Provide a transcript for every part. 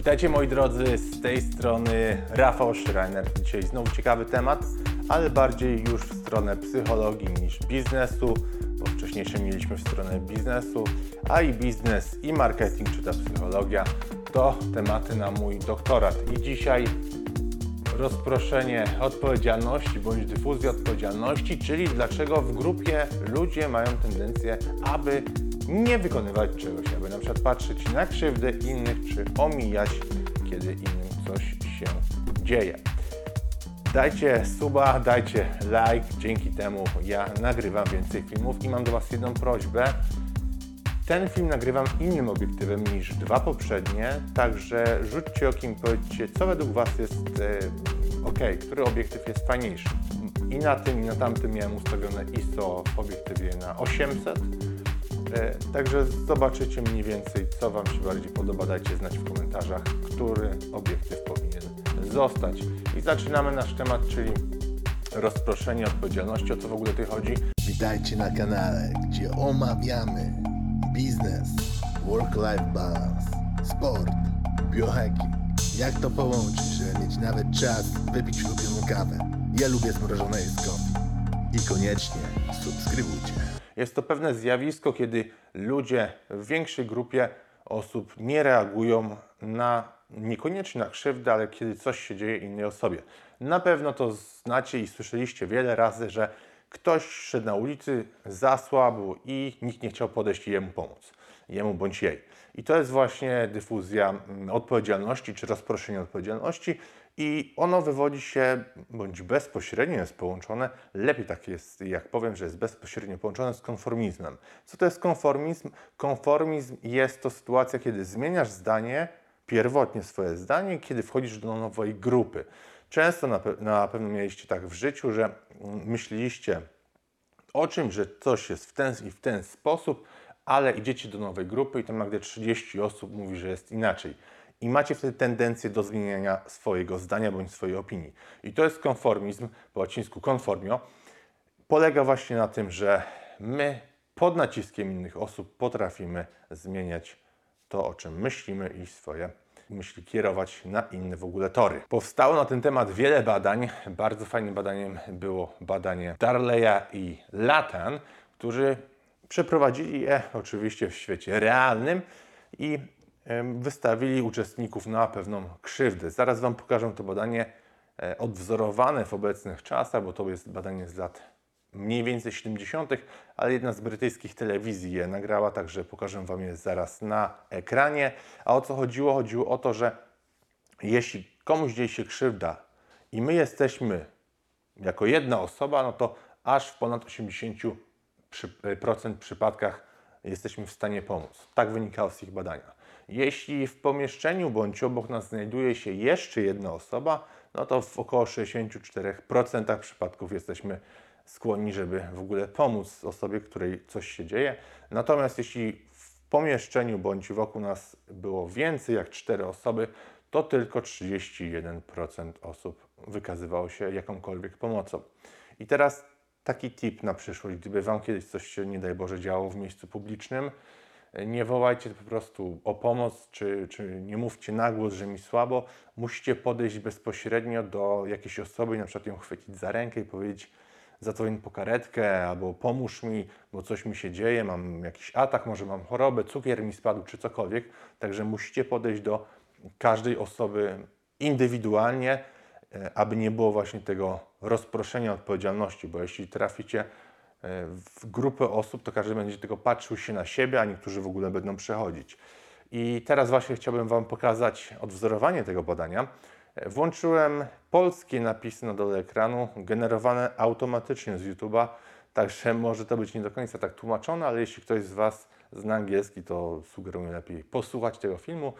Witajcie moi drodzy, z tej strony Rafał Schreiner. Dzisiaj znowu ciekawy temat, ale bardziej już w stronę psychologii niż biznesu, bo wcześniejsze mieliśmy w stronę biznesu, a i biznes, i marketing, czy ta psychologia to tematy na mój doktorat. I dzisiaj rozproszenie odpowiedzialności bądź dyfuzja odpowiedzialności, czyli dlaczego w grupie ludzie mają tendencję, aby nie wykonywać czegoś, przykład patrzeć na krzywdę innych, czy omijać, kiedy innym coś się dzieje. Dajcie suba, dajcie like, dzięki temu ja nagrywam więcej filmów i mam do Was jedną prośbę. Ten film nagrywam innym obiektywem niż dwa poprzednie, także rzućcie okiem i powiedzcie, co według Was jest e, ok, który obiektyw jest fajniejszy. I na tym, i na tamtym miałem ustawione ISO w obiektywie na 800, e, także zobaczycie mniej więcej, co Wam się bardziej podoba. Dajcie znać w komentarzach, który obiektyw powinien zostać. I zaczynamy nasz temat, czyli rozproszenie odpowiedzialności. O co w ogóle tutaj chodzi? Witajcie na kanale, gdzie omawiamy biznes, work-life balance, sport, biohacking. Jak to połączyć, żeby mieć nawet czas wypić ulubioną kawę? Ja lubię zmrożone coffee. I koniecznie subskrybujcie. Jest to pewne zjawisko, kiedy ludzie w większej grupie osób nie reagują na niekoniecznie na krzywdę, ale kiedy coś się dzieje innej osobie. Na pewno to znacie i słyszeliście wiele razy, że ktoś szedł na ulicy, zasłabł i nikt nie chciał podejść i jemu pomóc. Jemu bądź jej. I to jest właśnie dyfuzja mm, odpowiedzialności czy rozproszenie odpowiedzialności i ono wywodzi się, bądź bezpośrednio jest połączone, lepiej tak jest, jak powiem, że jest bezpośrednio połączone z konformizmem. Co to jest konformizm? Konformizm jest to sytuacja, kiedy zmieniasz zdanie, pierwotnie swoje zdanie, kiedy wchodzisz do nowej grupy. Często na, pe- na pewno mieliście tak w życiu, że myśleliście o czymś, że coś jest w ten i w ten sposób, ale idziecie do nowej grupy i tam nagle 30 osób mówi, że jest inaczej. I macie wtedy tendencję do zmieniania swojego zdania bądź swojej opinii. I to jest konformizm, po łacińsku conformio, polega właśnie na tym, że my pod naciskiem innych osób potrafimy zmieniać to, o czym myślimy i swoje myśli kierować na inne w ogóle tory. Powstało na ten temat wiele badań. Bardzo fajnym badaniem było badanie Darleya i Latan, którzy przeprowadzili je oczywiście w świecie realnym i wystawili uczestników na pewną krzywdę. Zaraz Wam pokażę to badanie e, odwzorowane w obecnych czasach, bo to jest badanie z lat mniej więcej 70., ale jedna z brytyjskich telewizji je nagrała, także pokażę Wam je zaraz na ekranie. A o co chodziło? Chodziło o to, że jeśli komuś dzieje się krzywda i my jesteśmy jako jedna osoba, no to aż w ponad 80% przy, procent przypadkach jesteśmy w stanie pomóc. Tak wynikało z ich badania. Jeśli w pomieszczeniu bądź obok nas znajduje się jeszcze jedna osoba, no to w około 64% przypadków jesteśmy skłonni, żeby w ogóle pomóc osobie, której coś się dzieje. Natomiast jeśli w pomieszczeniu bądź wokół nas było więcej jak 4 osoby, to tylko 31% osób wykazywało się jakąkolwiek pomocą. I teraz taki tip na przyszłość, gdyby Wam kiedyś coś się, nie daj Boże, działo w miejscu publicznym, nie wołajcie po prostu o pomoc, czy, czy nie mówcie na głos, że mi słabo. Musicie podejść bezpośrednio do jakiejś osoby, na przykład ją chwycić za rękę i powiedzieć, zadzwoń po karetkę, albo pomóż mi, bo coś mi się dzieje, mam jakiś atak, może mam chorobę, cukier mi spadł, czy cokolwiek. Także musicie podejść do każdej osoby indywidualnie, e, aby nie było właśnie tego rozproszenia odpowiedzialności, bo jeśli traficie w grupę osób, to każdy będzie tylko patrzył się na siebie, a niektórzy w ogóle będą przechodzić. I teraz właśnie chciałbym Wam pokazać odwzorowanie tego badania. Włączyłem polskie napisy na dole ekranu, generowane automatycznie z YouTube'a, także może to być nie do końca tak tłumaczone, ale jeśli ktoś z Was zna angielski, to sugeruję lepiej posłuchać tego filmu.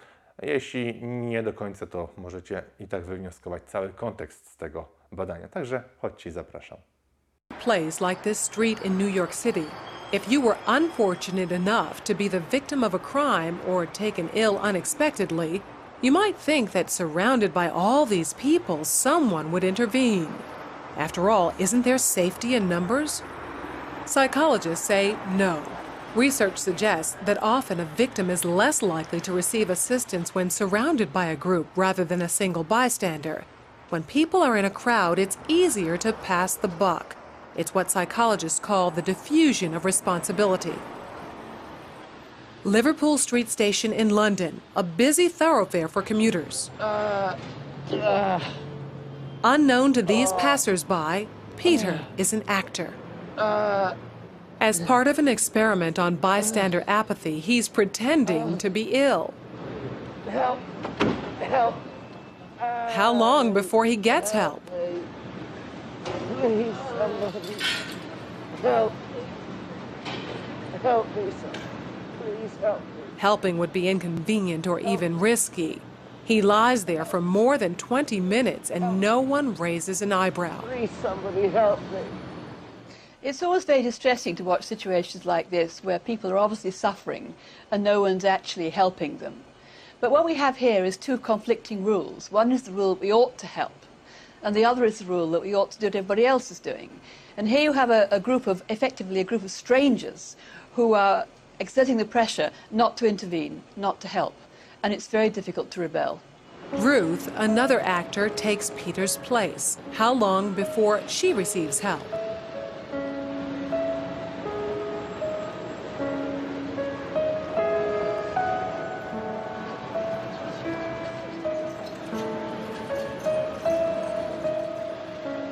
Jeśli nie do końca, to możecie i tak wywnioskować cały kontekst z tego badania. Także chodźcie i zapraszam. Place like this street in New York City, if you were unfortunate enough to be the victim of a crime or taken ill unexpectedly, you might think that surrounded by all these people, someone would intervene. After all, isn't there safety in numbers? Psychologists say no. Research suggests that often a victim is less likely to receive assistance when surrounded by a group rather than a single bystander. When people are in a crowd, it's easier to pass the buck. It's what psychologists call the diffusion of responsibility. Liverpool Street Station in London, a busy thoroughfare for commuters. Unknown to these passersby, Peter is an actor. As part of an experiment on bystander apathy, he's pretending to be ill. Help! Help! How long before he gets help? Please, somebody. Help! Help me, sir. Please help me. Helping would be inconvenient or even risky. He lies there for more than 20 minutes and no one raises an eyebrow. Please, somebody help me. It's always very distressing to watch situations like this where people are obviously suffering and no one's actually helping them. But what we have here is two conflicting rules. One is the rule that we ought to help, and the other is the rule that we ought to do what everybody else is doing. And here you have a, a group of, effectively, a group of strangers who are exerting the pressure not to intervene, not to help. And it's very difficult to rebel. Ruth, another actor, takes Peter's place. How long before she receives help?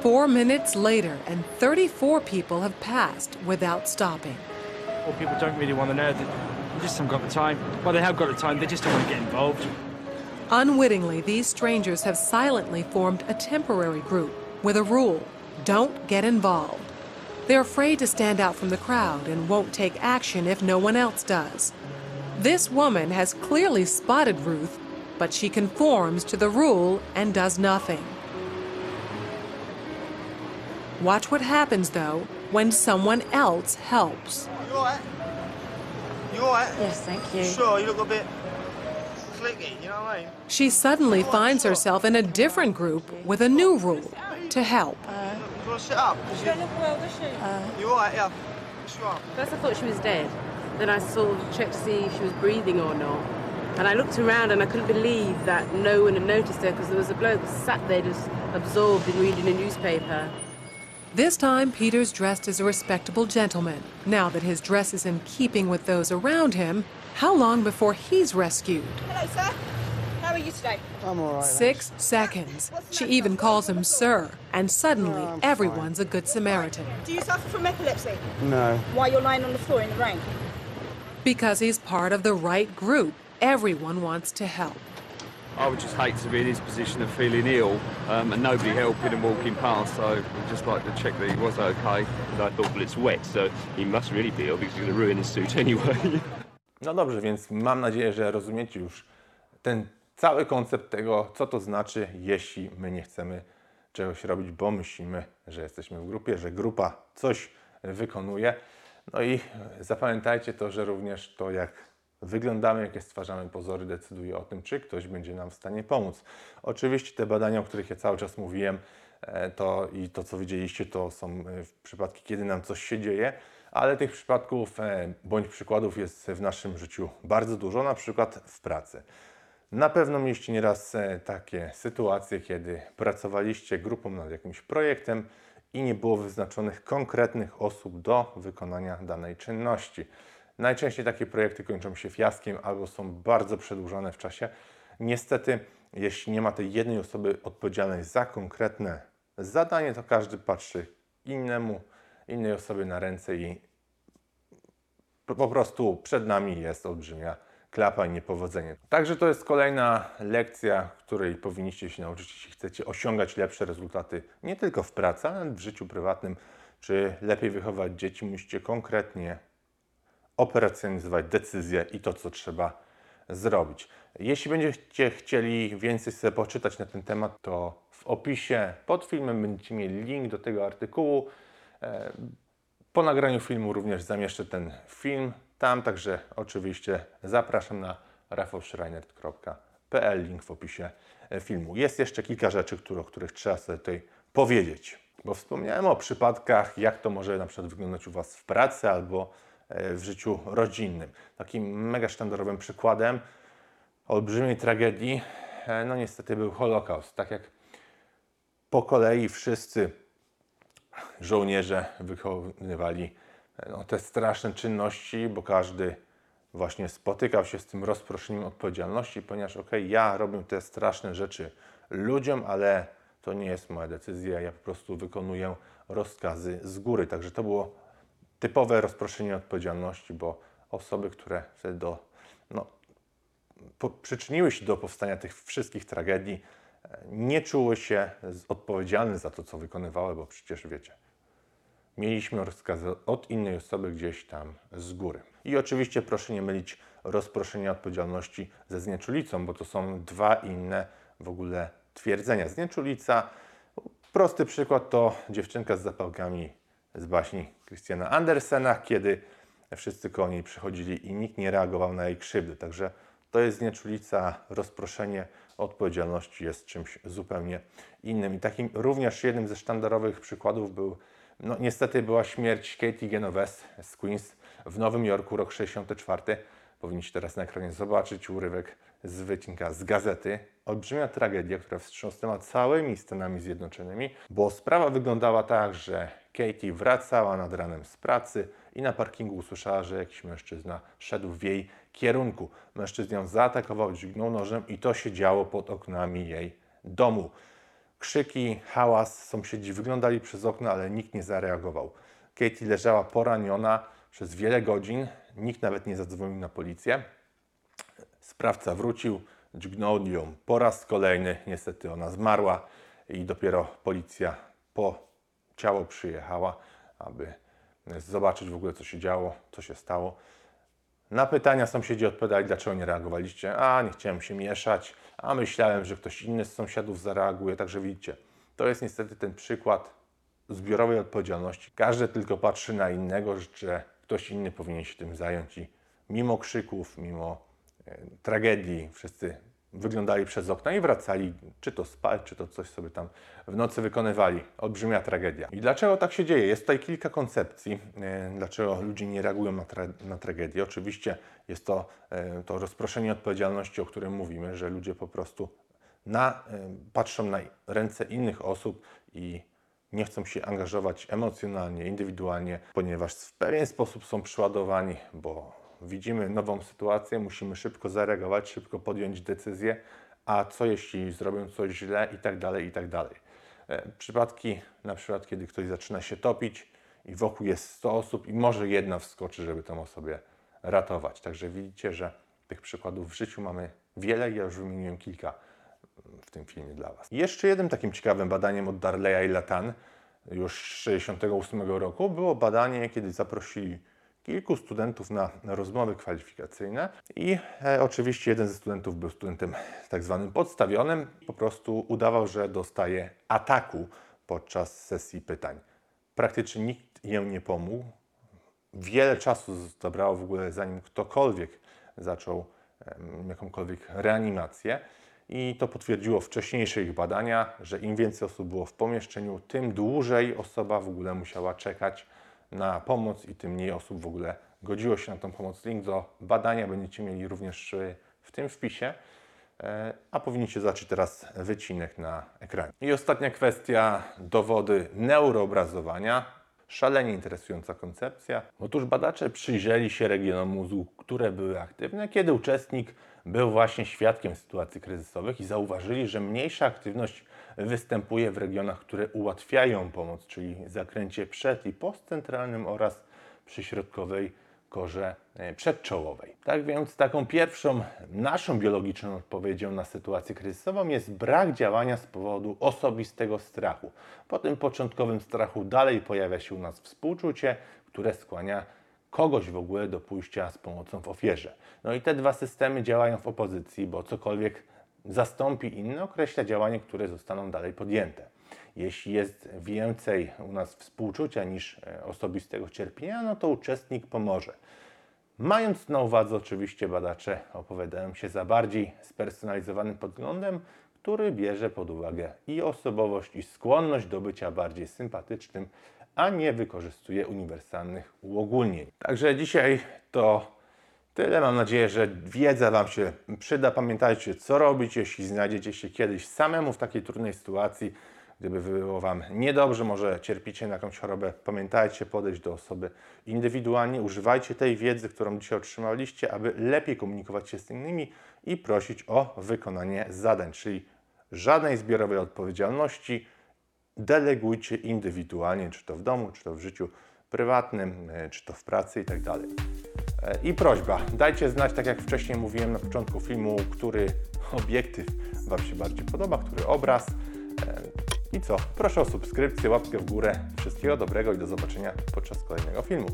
Four minutes later, and 34 people have passed without stopping. Well, people don't really want to know. They they just haven't got the time. Well, they have got the time. They just don't want to get involved. Unwittingly, these strangers have silently formed a temporary group with a rule don't get involved. They're afraid to stand out from the crowd and won't take action if no one else does. This woman has clearly spotted Ruth, but she conforms to the rule and does nothing. Watch what happens, though, when someone else helps. You alright? You alright? Yes, thank you. Sure, you look a bit clicky, you know what I mean? She suddenly finds herself in a different group with a new rule to help. You want to sit up? 'Cause uh, you, look well, does she? you alright, yeah? Sure. First, I thought she was dead. Then I sort of checked to see if she was breathing or not. And I looked around and I couldn't believe that no one had noticed her because there was a bloke sat there just absorbed in reading a newspaper. This time, Peter's dressed as a respectable gentleman. Now that his dress is in keeping with those around him, how long before he's rescued? Hello, sir. How are you today? I'm alright. Six seconds. She even calls him Sir, and suddenly everyone's a good Samaritan. Do you suffer from epilepsy? No. Why you're lying on the floor in the rain? Because he's part of the right group, everyone wants to help. I would just hate to be in his position of feeling ill um, and nobody helping and walking past. So I'd just like to check that he was okay. And I thought, well, it's wet, so he must really be ill because he's going to ruin his suit anyway. No dobrze, więc mam nadzieję, że rozumiecie już ten cały koncept tego, co to znaczy, jeśli my nie chcemy czegoś robić, bo myślimy, że jesteśmy w grupie, że grupa coś wykonuje. No i zapamiętajcie to, że również to, jak wyglądamy, jakie stwarzamy pozory, decyduje o tym, czy ktoś będzie nam w stanie pomóc. Oczywiście te badania, o których ja cały czas mówiłem, e, to i to, co widzieliście, to są e, przypadki, kiedy nam coś się dzieje, ale tych przypadków e, bądź przykładów jest w naszym życiu bardzo dużo, na przykład w pracy. Na pewno mieliście nieraz takie sytuacje, kiedy pracowaliście grupą nad jakimś projektem i nie było wyznaczonych konkretnych osób do wykonania danej czynności. Najczęściej takie projekty kończą się fiaskiem albo są bardzo przedłużone w czasie. Niestety, jeśli nie ma tej jednej osoby odpowiedzialnej za konkretne zadanie, to każdy patrzy innemu, innej osobie na ręce i po- prostu przed nami jest olbrzymia klapa i niepowodzenie. Także to jest kolejna lekcja, której powinniście się nauczyć, jeśli chcecie osiągać lepsze rezultaty nie tylko w pracy, ale w życiu prywatnym, czy lepiej wychować dzieci, musicie konkretnie operacjonizować decyzje i to, co trzeba zrobić. Jeśli będziecie chcieli więcej sobie poczytać na ten temat, to w opisie pod filmem będziecie mieli link do tego artykułu. E, Po nagraniu filmu również zamieszczę ten film tam, także oczywiście zapraszam na rafałschreiner.pl, link w opisie e, filmu. Jest jeszcze kilka rzeczy, które, o których trzeba sobie tutaj powiedzieć, bo wspomniałem o przypadkach, jak to może na przykład wyglądać u Was w pracy albo w życiu rodzinnym. Takim mega sztandarowym przykładem olbrzymiej tragedii, e, no niestety był Holokaust. Tak jak po kolei wszyscy żołnierze wykonywali e, no, te straszne czynności, bo każdy właśnie spotykał się z tym rozproszeniem odpowiedzialności, ponieważ okej, ja robię te straszne rzeczy ludziom, ale to nie jest moja decyzja, ja po prostu wykonuję rozkazy z góry. Także to było typowe rozproszenie odpowiedzialności, bo osoby, które wtedy do, no, po, przyczyniły się do powstania tych wszystkich tragedii, e, nie czuły się odpowiedzialne za to, co wykonywały, bo przecież wiecie, mieliśmy rozkazy od innej osoby gdzieś tam z góry. I oczywiście proszę nie mylić rozproszenia odpowiedzialności ze znieczulicą, bo to są dwa inne w ogóle twierdzenia. Znieczulica, prosty przykład to dziewczynka z zapałkami z baśni Christiana Andersena, kiedy wszyscy koło przychodzili i nikt nie reagował na jej krzywdy. Także to jest znieczulica, rozproszenie odpowiedzialności jest czymś zupełnie innym. I takim również jednym ze sztandarowych przykładów był, no niestety była śmierć Katie Genovese z Queens w Nowym Jorku, rok 64. Powinniście teraz na ekranie zobaczyć urywek z wycinka z gazety. Olbrzymia tragedia, która wstrząsnęła całymi Stanami Zjednoczonymi, bo sprawa wyglądała tak, że Katie wracała nad ranem z pracy i na parkingu usłyszała, że jakiś mężczyzna szedł w jej kierunku. Mężczyzna zaatakował, dźgnął nożem i to się działo pod oknami jej domu. Krzyki, hałas, sąsiedzi wyglądali przez okno, ale nikt nie zareagował. Katie leżała poraniona przez wiele godzin, nikt nawet nie zadzwonił na policję. Sprawca wrócił, dźgnął po raz kolejny. Niestety ona zmarła i dopiero policja po ciało przyjechała, aby zobaczyć w ogóle, co się działo, co się stało. Na pytania sąsiedzi odpowiadali, dlaczego nie reagowaliście. A, nie chciałem się mieszać, a myślałem, że ktoś inny z sąsiadów zareaguje. Także widzicie, to jest niestety ten przykład zbiorowej odpowiedzialności. Każdy tylko patrzy na innego, że ktoś inny powinien się tym zająć i mimo krzyków, mimo tragedii, wszyscy wyglądali przez okna i wracali, czy to spać, czy to coś sobie tam w nocy wykonywali. Olbrzymia tragedia. I dlaczego tak się dzieje? Jest tutaj kilka koncepcji, e, dlaczego ludzie nie reagują na, tra na tragedię. Oczywiście jest to, e, to rozproszenie odpowiedzialności, o którym mówimy, że ludzie po prostu na, e, patrzą na ręce innych osób i nie chcą się angażować emocjonalnie, indywidualnie, ponieważ w pewien sposób są przeładowani, bo widzimy nową sytuację, musimy szybko zareagować, szybko podjąć decyzję, a co jeśli zrobią coś źle i tak dalej, i tak dalej. E, Przypadki, na przykład, kiedy ktoś zaczyna się topić i wokół jest 100 osób i może jedna wskoczy, żeby tą osobę ratować. Także widzicie, że tych przykładów w życiu mamy wiele, ja już wymieniłem kilka w tym filmie dla Was. Jeszcze jednym takim ciekawym badaniem od Darleya i Latan już z 68 roku było badanie, kiedy zaprosili kilku studentów na rozmowy kwalifikacyjne i e, oczywiście jeden ze studentów był studentem tak zwanym podstawionym, po prostu udawał, że dostaje ataku podczas sesji pytań. Praktycznie nikt jej nie pomógł. Wiele czasu zabrało w ogóle, zanim ktokolwiek zaczął em, jakąkolwiek reanimację. I to potwierdziło wcześniejsze ich badania, że im więcej osób było w pomieszczeniu, tym dłużej osoba w ogóle musiała czekać na pomoc i tym mniej osób w ogóle godziło się na tą pomoc. Link do badania będziecie mieli również w tym wpisie, e, a powinniście zobaczyć teraz wycinek na ekranie. I ostatnia kwestia, dowody neuroobrazowania. Szalenie interesująca koncepcja. Otóż badacze przyjrzeli się regionom mózgu, które były aktywne, kiedy uczestnik był właśnie świadkiem sytuacji kryzysowych i zauważyli, że mniejsza aktywność występuje w regionach, które ułatwiają pomoc, czyli zakręcie przed i postcentralnym oraz przyśrodkowej korze e, przedczołowej. Tak więc taką pierwszą naszą biologiczną odpowiedzią na sytuację kryzysową jest brak działania z powodu osobistego strachu. Po tym początkowym strachu dalej pojawia się u nas współczucie, które skłania kogoś w ogóle do pójścia z pomocą w ofierze. No i te dwa systemy działają w opozycji, bo cokolwiek zastąpi inne, określa działanie, które zostaną dalej podjęte. Jeśli jest więcej u nas współczucia niż e, osobistego cierpienia, no to uczestnik pomoże. Mając na uwadze oczywiście badacze opowiadają się za bardziej spersonalizowanym podglądem, który bierze pod uwagę i osobowość, i skłonność do bycia bardziej sympatycznym, a nie wykorzystuje uniwersalnych uogólnień. Także dzisiaj to tyle. Mam nadzieję, że wiedza Wam się przyda. Pamiętajcie, co robić, jeśli znajdziecie się kiedyś samemu w takiej trudnej sytuacji, gdyby było Wam niedobrze, może cierpicie na jakąś chorobę. Pamiętajcie podejść do osoby indywidualnie. Używajcie tej wiedzy, którą dzisiaj otrzymaliście, aby lepiej komunikować się z innymi i prosić o wykonanie zadań, czyli żadnej zbiorowej odpowiedzialności. Delegujcie indywidualnie, czy to w domu, czy to w życiu prywatnym, e, czy to w pracy i tak I prośba, dajcie znać, tak jak wcześniej mówiłem na początku filmu, który obiektyw Wam się bardziej podoba, który obraz. E, I co? Proszę o subskrypcję, łapkę w górę. Wszystkiego dobrego i do zobaczenia podczas kolejnego filmu.